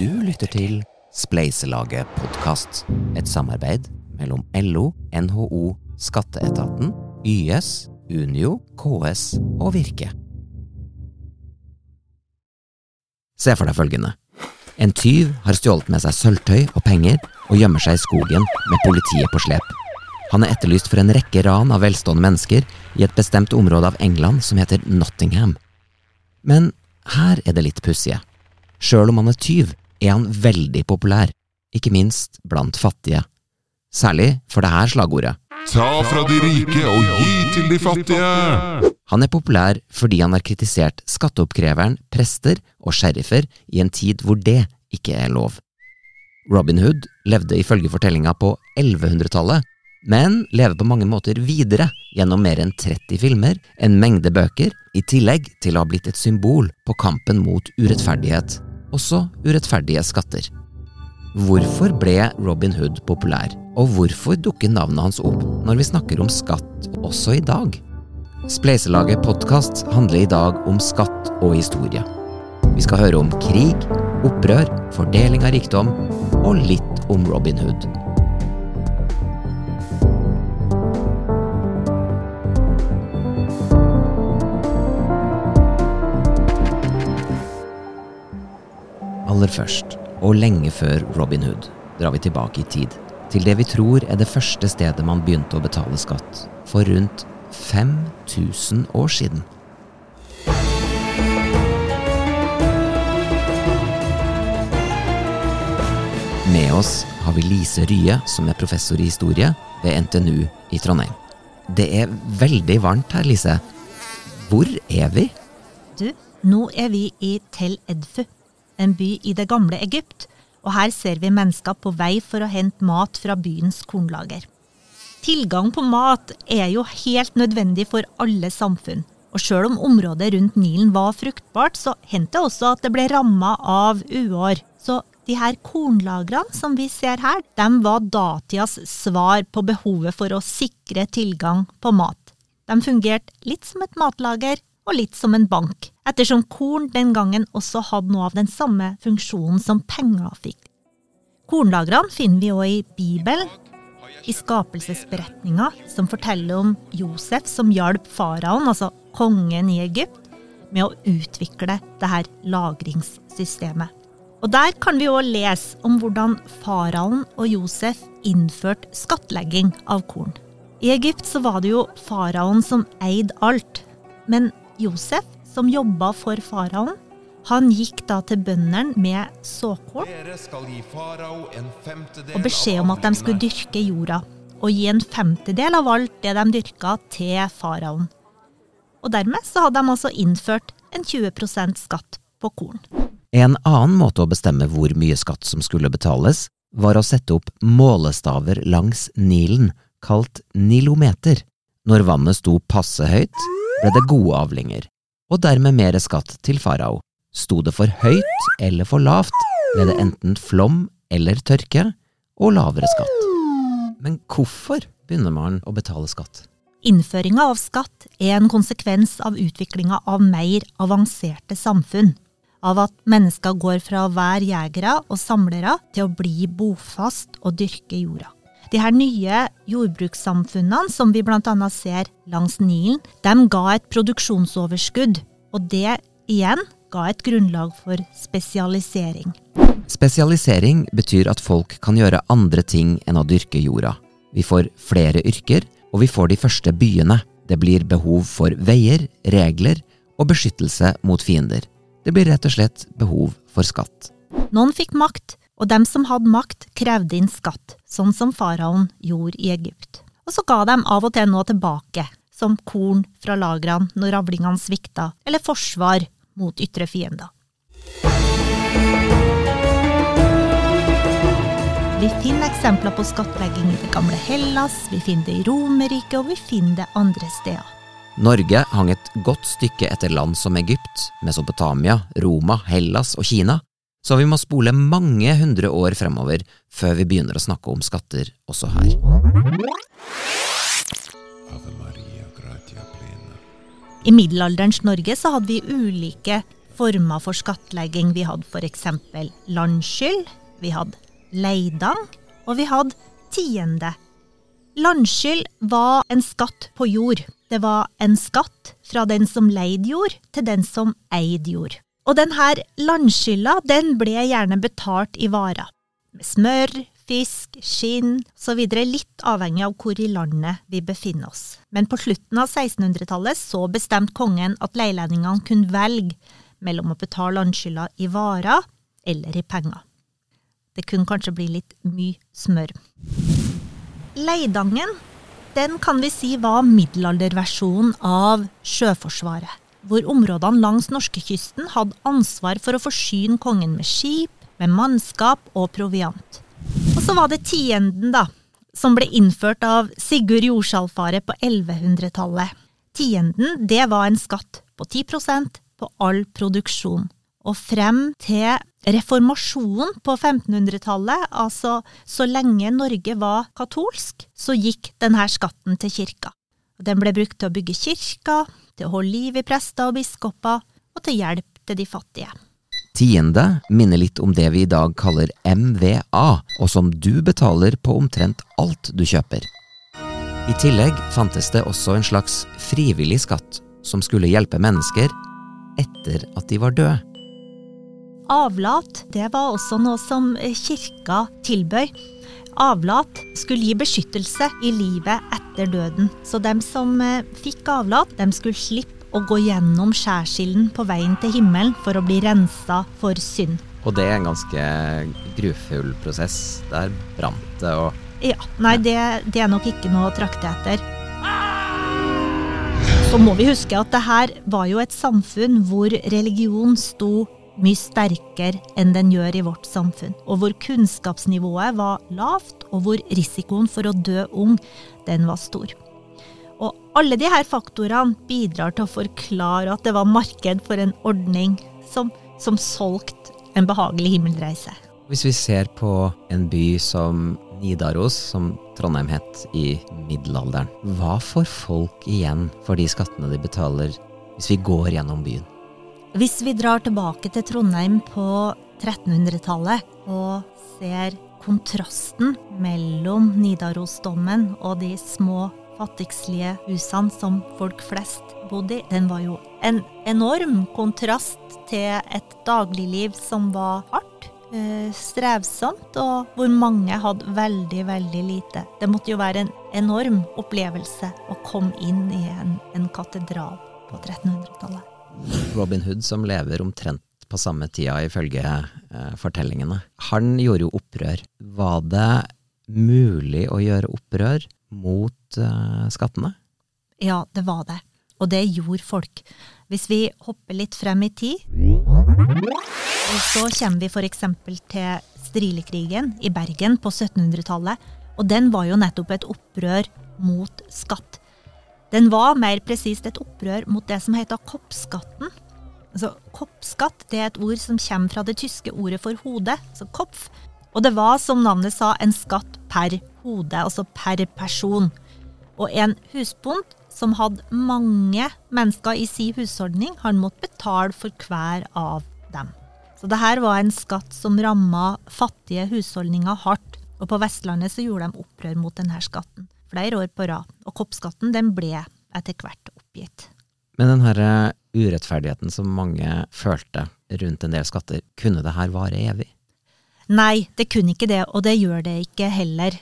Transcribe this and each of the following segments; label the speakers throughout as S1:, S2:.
S1: Du lytter til Spleiselaget podkast, et samarbeid mellom LO, NHO, Skatteetaten, YS, Unio, KS og Virke. Se for deg følgende. En tyv har stjålet med seg sølvtøy og penger og gjemmer seg i skogen med politiet på slep. Han er etterlyst for en rekke ran av velstående mennesker i et bestemt område av England som heter Nottingham. Men her er det litt pussige. Sjøl om han er tyv, er han veldig populær, ikke minst blant fattige. Særlig for det her slagordet.
S2: Ta fra de rike og gi til de fattige!
S1: Han er populær fordi han har kritisert skatteoppkreveren, prester og sheriffer i en tid hvor det ikke er lov. Robin Hood levde ifølge fortellinga på 1100-tallet, men lever på mange måter videre gjennom mer enn 30 filmer, en mengde bøker, i tillegg til å ha blitt et symbol på kampen mot urettferdighet, også urettferdige skatter. Hvorfor ble Robin Hood populær, og hvorfor dukker navnet hans opp når vi snakker om skatt også i dag? Spleiselaget podkast handler i dag om skatt og historie. Vi skal høre om krig, opprør, fordeling av rikdom og litt om Robin Hood. Aller først, og lenge før Robin Hood, drar vi tilbake i tid. Til det vi tror er det første stedet man begynte å betale skatt, for rundt 5000 år siden. Med oss har vi Lise Rye, som er professor i historie ved NTNU i Trondheim. Det er veldig varmt her, Lise. Hvor er vi?
S3: Du, nå er vi i Tel Edfu, en by i det gamle Egypt, og her ser vi mennesker på vei for å hente mat fra byens kornlager. Tilgang på mat er jo helt nødvendig for alle samfunn, og sjøl om området rundt Nilen var fruktbart, så hendte det også at det ble ramma av uår. Så de her kornlagrene som vi ser her, de var datidas svar på behovet for å sikre tilgang på mat. De fungerte litt som et matlager og litt som en bank, ettersom korn den gangen også hadde noe av den samme funksjonen som penger fikk. Kornlagrene finner vi òg i Bibelen, i skapelsesberetninga, som forteller om Josef som hjalp faraoen, altså kongen i Egypt, med å utvikle det her lagringssystemet. Og Der kan vi òg lese om hvordan faraoen og Josef innførte skattlegging av korn. I Egypt så var det jo faraoen som eide alt, men Josef, som jobba for faraoen, han gikk da til bøndene med såkorn og beskjed om at de skulle dyrke jorda, og gi en femtedel av alt det de dyrka, til faraoen. Og dermed så hadde de altså innført en 20% skatt på korn.
S1: En annen måte å bestemme hvor mye skatt som skulle betales, var å sette opp målestaver langs Nilen, kalt nilometer. Når vannet sto passe høyt, ble det gode avlinger, og dermed mer skatt til farao. Sto det for høyt eller for lavt, ble det enten flom eller tørke, og lavere skatt. Men hvorfor begynner man å betale skatt?
S3: Innføringa av skatt er en konsekvens av utviklinga av mer avanserte samfunn. Av at mennesker går fra å være jegere og samlere til å bli bofast og dyrke jorda. De her nye jordbrukssamfunnene som vi bl.a. ser langs Nilen, de ga et produksjonsoverskudd, og det igjen ga et grunnlag for spesialisering.
S1: Spesialisering betyr at folk kan gjøre andre ting enn å dyrke jorda. Vi får flere yrker, og vi får de første byene. Det blir behov for veier, regler og beskyttelse mot fiender. Det blir rett og slett behov for skatt.
S3: Noen fikk makt, og dem som hadde makt, krevde inn skatt, sånn som faraoen gjorde i Egypt. Og så ga de av og til noe tilbake, som korn fra lagrene når avlingene svikta, eller forsvar mot ytre fiender. Vi finner eksempler på skattlegging i det gamle Hellas, vi finner det i Romerriket, og vi finner det andre steder.
S1: Norge hang et godt stykke etter land som Egypt, Mesopotamia, Roma, Hellas og Kina, så vi må spole mange hundre år fremover før vi begynner å snakke om skatter også her.
S3: I middelalderens Norge så hadde vi ulike former for skattlegging. Vi hadde f.eks. landskyld, vi hadde leidang, og vi hadde tiende. Landskyld var en skatt på jord. Det var en skatt fra den som leide jord, til den som eide jord. Og denne landskylda den ble gjerne betalt i varer. Med smør, fisk, skinn osv., litt avhengig av hvor i landet vi befinner oss. Men på slutten av 1600-tallet så bestemte kongen at leilendingene kunne velge mellom å betale landskylda i varer eller i penger. Det kunne kanskje bli litt mye smør. Leidangen den kan vi si var middelalderversjonen av Sjøforsvaret, hvor områdene langs norskekysten hadde ansvar for å forsyne kongen med skip, med mannskap og proviant. Og så var det tienden, da, som ble innført av Sigurd Jordsalfaret på 1100-tallet. Tienden, det var en skatt på 10% på all produksjon. Og frem til reformasjonen på 1500-tallet, altså så lenge Norge var katolsk, så gikk denne skatten til kirka. Den ble brukt til å bygge kirker, til å holde liv i prester og biskoper, og til hjelp til de fattige.
S1: Tiende minner litt om det vi i dag kaller MVA, og som du betaler på omtrent alt du kjøper. I tillegg fantes det også en slags frivillig skatt som skulle hjelpe mennesker etter at de var døde.
S3: Avlat det var også noe som kirka tilbød. Avlat skulle gi beskyttelse i livet etter døden. Så dem som eh, fikk avlat, dem skulle slippe å gå gjennom skjærsilden på veien til himmelen for å bli rensa for synd.
S1: Og det er en ganske grufull prosess. Der brant det og
S3: Ja. Nei, det, det er nok ikke noe å trakte etter. Så må vi huske at det her var jo et samfunn hvor religion sto mye sterkere enn den gjør i vårt samfunn, og hvor kunnskapsnivået var lavt, og hvor risikoen for å dø ung, den var stor. Og alle disse faktorene bidrar til å forklare at det var marked for en ordning som, som solgte en behagelig himmelreise.
S1: Hvis vi ser på en by som Nidaros, som Trondheim het i middelalderen, hva får folk igjen for de skattene de betaler hvis vi går gjennom byen?
S3: Hvis vi drar tilbake til Trondheim på 1300-tallet og ser kontrasten mellom Nidarosdommen og de små fattigslige husene som folk flest bodde i, den var jo en enorm kontrast til et dagligliv som var hardt, eh, strevsomt, og hvor mange hadde veldig, veldig lite. Det måtte jo være en enorm opplevelse å komme inn i en, en katedral på 1300-tallet.
S1: Robin Hood, som lever omtrent på samme tida ifølge eh, fortellingene, han gjorde jo opprør. Var det mulig å gjøre opprør mot eh, skattene?
S3: Ja, det var det. Og det gjorde folk. Hvis vi hopper litt frem i tid, og så kommer vi f.eks. til strilekrigen i Bergen på 1700-tallet. Og den var jo nettopp et opprør mot skatt. Den var mer presist et opprør mot det som heter koppskatten. Altså, koppskatt det er et ord som kommer fra det tyske ordet for hode, altså kopf. Og det var, som navnet sa, en skatt per hode, altså per person. Og en husbond som hadde mange mennesker i sin husholdning, han måtte betale for hver av dem. Så dette var en skatt som ramma fattige husholdninger hardt. Og på Vestlandet så gjorde de opprør mot denne skatten flere år på rad. Og koppskatten den ble etter hvert oppgitt.
S1: Men den her eh, urettferdigheten som mange følte rundt en del skatter, kunne det her vare evig?
S3: Nei, det kunne ikke det, og det gjør det ikke heller.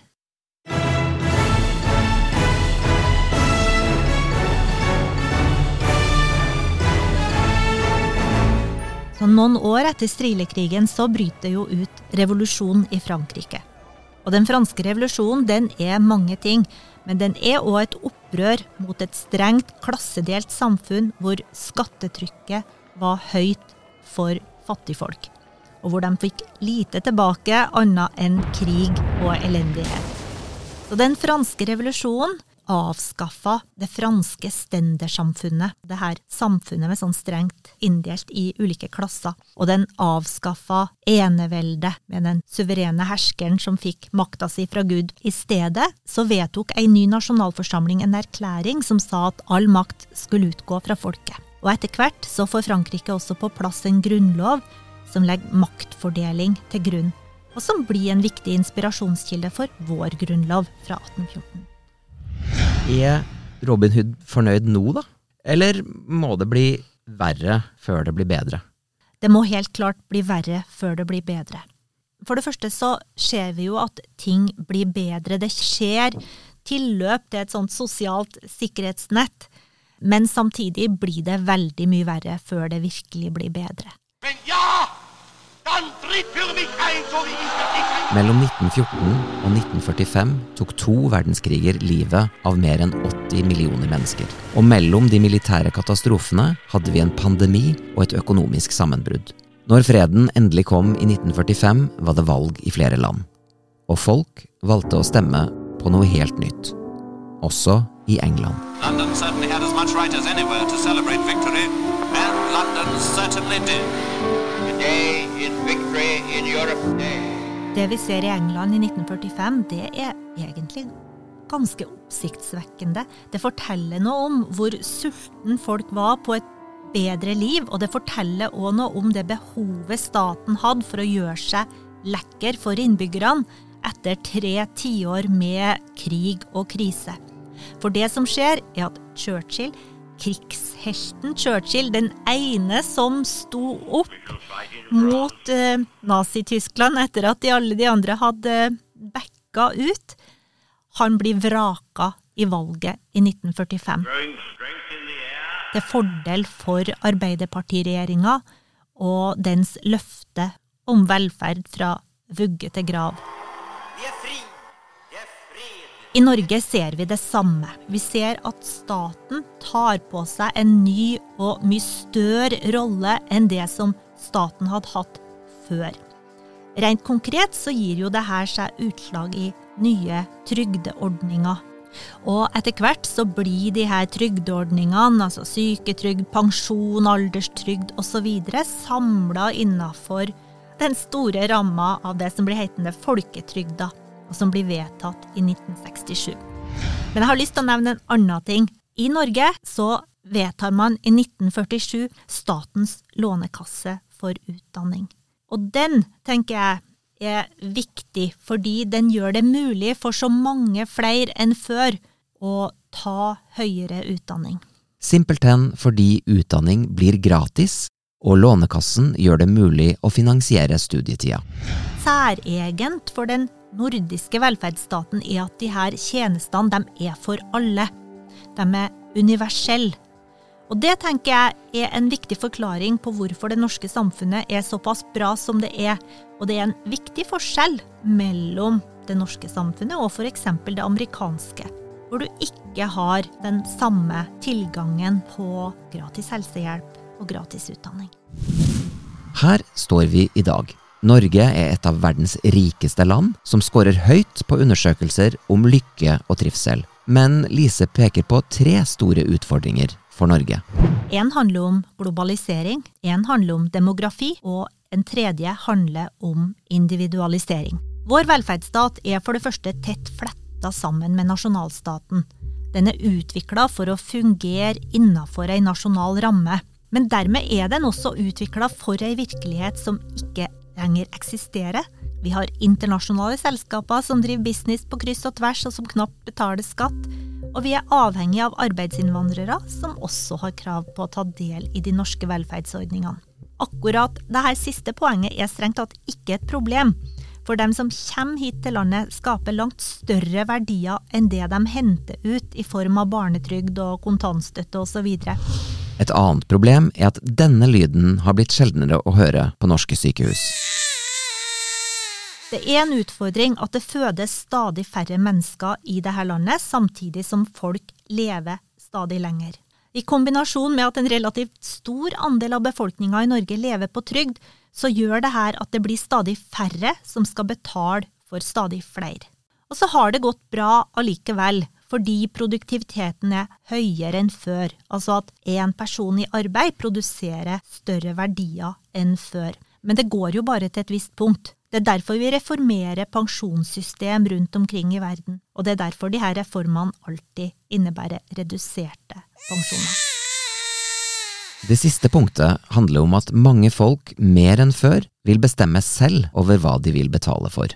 S3: Så noen år etter strilekrigen så bryter jo ut revolusjon i Frankrike. Og den franske revolusjonen den er mange ting, men den er òg et opprør mot et strengt klassedelt samfunn hvor skattetrykket var høyt for fattigfolk, og hvor de fikk lite tilbake annet enn krig og elendighet. Så den franske revolusjonen avskaffa det franske stendersamfunnet, det her samfunnet med sånn strengt inndelt i ulike klasser, og den avskaffa eneveldet med den suverene herskeren som fikk makta si fra Gud. I stedet så vedtok ei ny nasjonalforsamling en erklæring som sa at all makt skulle utgå fra folket. Og etter hvert så får Frankrike også på plass en grunnlov som legger maktfordeling til grunn, og som blir en viktig inspirasjonskilde for vår grunnlov fra 1814.
S1: Er Robin Hood fornøyd nå, da? Eller må det bli verre før det blir bedre?
S3: Det må helt klart bli verre før det blir bedre. For det første så ser vi jo at ting blir bedre. Det skjer tilløp til et sånt sosialt sikkerhetsnett. Men samtidig blir det veldig mye verre før det virkelig blir bedre.
S4: Men ja,
S1: Mellom 1914 og 1945 tok to verdenskriger livet av mer enn 80 millioner mennesker. Og mellom de militære katastrofene hadde vi en pandemi og et økonomisk sammenbrudd. Når freden endelig kom i 1945, var det valg i flere land. Og folk valgte å stemme på noe helt nytt. Også i England.
S5: London and London certainly did.
S4: Today is victory in Europe Day.
S3: Det vi ser i England i 1945, det er egentlig ganske oppsiktsvekkende. Det forteller noe om hvor sulten folk var på et bedre liv, og det forteller òg noe om det behovet staten hadde for å gjøre seg lekker for innbyggerne etter tre tiår med krig og krise. For det som skjer, er at Churchill, krigshelten Churchill, den ene som sto opp mot eh, Nazi-Tyskland etter at de, alle de andre hadde backa ut, han blir vraka i valget i 1945 til fordel for Arbeiderpartiregjeringa og dens løfte om velferd fra vugge til grav.
S4: Vi er fri. Vi er fred.
S3: I Norge ser vi det samme. Vi ser at staten tar på seg en ny og mye større rolle enn det som staten hadde hatt før. Rent konkret så gir jo det her seg utslag i nye trygdeordninger. Og etter hvert så blir de her trygdeordningene, altså syketrygd, pensjon, alderstrygd osv., samla innafor den store ramma av det som blir hetende folketrygda, og som blir vedtatt i 1967. Men jeg har lyst til å nevne en annen ting. I Norge så vedtar man i 1947 Statens lånekasse for utdanning. Og den, tenker jeg, er viktig fordi den gjør det mulig for så mange flere enn før å ta høyere utdanning.
S1: Simpelthen fordi utdanning blir gratis, og Lånekassen gjør det mulig å finansiere studietida.
S3: Særegent for den nordiske velferdsstaten er at de her tjenestene de er for alle. De er universelle. Og det tenker jeg er en viktig forklaring på hvorfor det norske samfunnet er såpass bra som det er. Og det er en viktig forskjell mellom det norske samfunnet og f.eks. det amerikanske. Hvor du ikke har den samme tilgangen på gratis helsehjelp og gratis utdanning.
S1: Her står vi i dag. Norge er et av verdens rikeste land, som scorer høyt på undersøkelser om lykke og trivsel. Men Lise peker på tre store utfordringer for Norge.
S3: En handler om globalisering, en handler om demografi, og en tredje handler om individualisering. Vår velferdsstat er for det første tett fletta sammen med nasjonalstaten. Den er utvikla for å fungere innafor ei nasjonal ramme. Men dermed er den også utvikla for ei virkelighet som ikke lenger eksisterer. Vi har internasjonale selskaper som driver business på kryss og tvers, og som knapt betaler skatt. Og vi er avhengig av arbeidsinnvandrere som også har krav på å ta del i de norske velferdsordningene. Akkurat dette siste poenget er strengt tatt ikke et problem. For dem som kommer hit til landet, skaper langt større verdier enn det de henter ut i form av barnetrygd og kontantstøtte osv.
S1: Et annet problem er at denne lyden har blitt sjeldnere å høre på norske sykehus.
S3: Det er en utfordring at det fødes stadig færre mennesker i dette landet, samtidig som folk lever stadig lenger. I kombinasjon med at en relativt stor andel av befolkninga i Norge lever på trygd, så gjør det her at det blir stadig færre som skal betale for stadig flere. Og så har det gått bra allikevel, fordi produktiviteten er høyere enn før, altså at én person i arbeid produserer større verdier enn før. Men det går jo bare til et visst punkt. Det er derfor vi reformerer pensjonssystem rundt omkring i verden, og det er derfor de her reformene alltid innebærer reduserte pensjoner.
S1: Det siste punktet handler om at mange folk mer enn før vil bestemme selv over hva de vil betale for.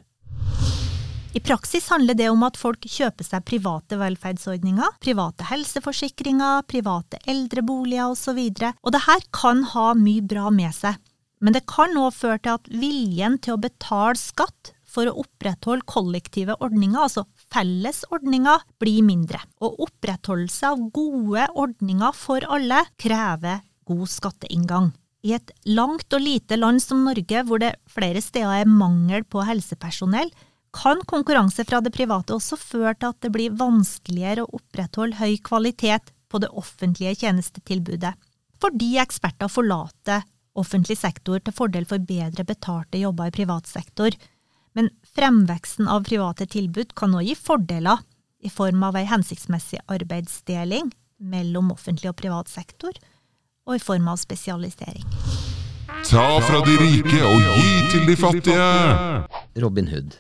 S3: I praksis handler det om at folk kjøper seg private velferdsordninger, private helseforsikringer, private eldreboliger osv., og, og det her kan ha mye bra med seg. Men det kan òg føre til at viljen til å betale skatt for å opprettholde kollektive ordninger, altså fellesordninger, blir mindre. Og opprettholdelse av gode ordninger for alle krever god skatteinngang. I et langt og lite land som Norge, hvor det flere steder er mangel på helsepersonell, kan konkurranse fra det private også føre til at det blir vanskeligere å opprettholde høy kvalitet på det offentlige tjenestetilbudet, fordi eksperter forlater offentlig sektor til fordel for bedre betalte jobber i privat sektor. Men fremveksten av private tilbud kan òg gi fordeler, i form av ei hensiktsmessig arbeidsdeling mellom offentlig og privat sektor, og i form av spesialisering.
S2: Ta fra de rike og gi til de fattige!
S1: Robin Hood.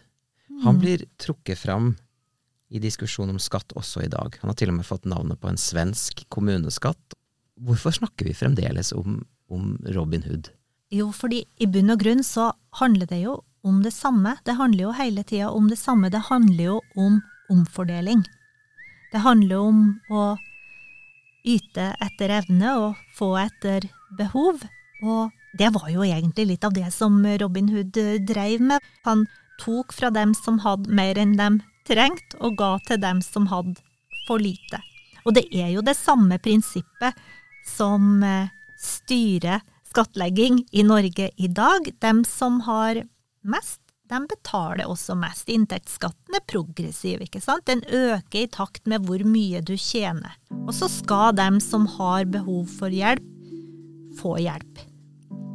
S1: Han blir trukket fram i diskusjon om skatt også i dag. Han har til og med fått navnet på en svensk kommuneskatt. Hvorfor snakker vi fremdeles om, om Robin Hood?
S3: Jo, fordi i bunn og grunn så handler det jo om det samme. Det handler jo hele tida om det samme. Det handler jo om omfordeling. Det handler om å yte etter evne og få etter behov. Og det var jo egentlig litt av det som Robin Hood dreiv med. Han tok fra dem som hadde mer enn de trengte, og ga til dem som hadde for lite. Og det er jo det samme prinsippet som eh, styrer skattlegging i Norge i dag. Dem som har mest, de betaler også mest. Inntektsskatten er progressiv, ikke sant? Den øker i takt med hvor mye du tjener. Og så skal dem som har behov for hjelp, få hjelp.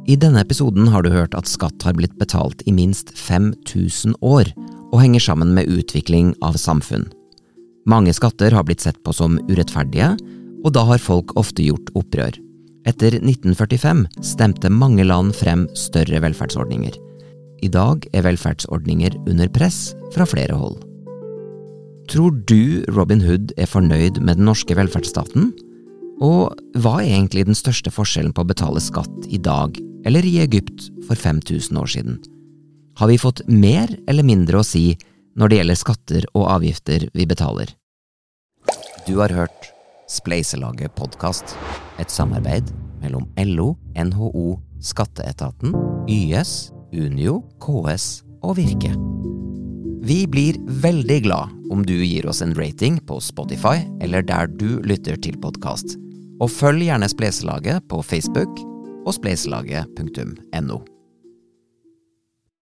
S1: I denne episoden har du hørt at skatt har blitt betalt i minst 5000 år, og henger sammen med utvikling av samfunn. Mange skatter har blitt sett på som urettferdige, og da har folk ofte gjort opprør. Etter 1945 stemte mange land frem større velferdsordninger. I dag er velferdsordninger under press fra flere hold. Tror du Robin Hood er fornøyd med den norske velferdsstaten? Og hva er egentlig den største forskjellen på å betale skatt i dag eller i Egypt for 5000 år siden? Har vi fått mer eller mindre å si når det gjelder skatter og avgifter vi betaler? Du har hørt Spleiselaget podkast, et samarbeid mellom LO, NHO, Skatteetaten, YS, Unio, KS og Virke. Vi blir veldig glad om du gir oss en rating på Spotify eller der du lytter til podkast. Og følg gjerne Spleiselaget på Facebook og spleiselaget.no.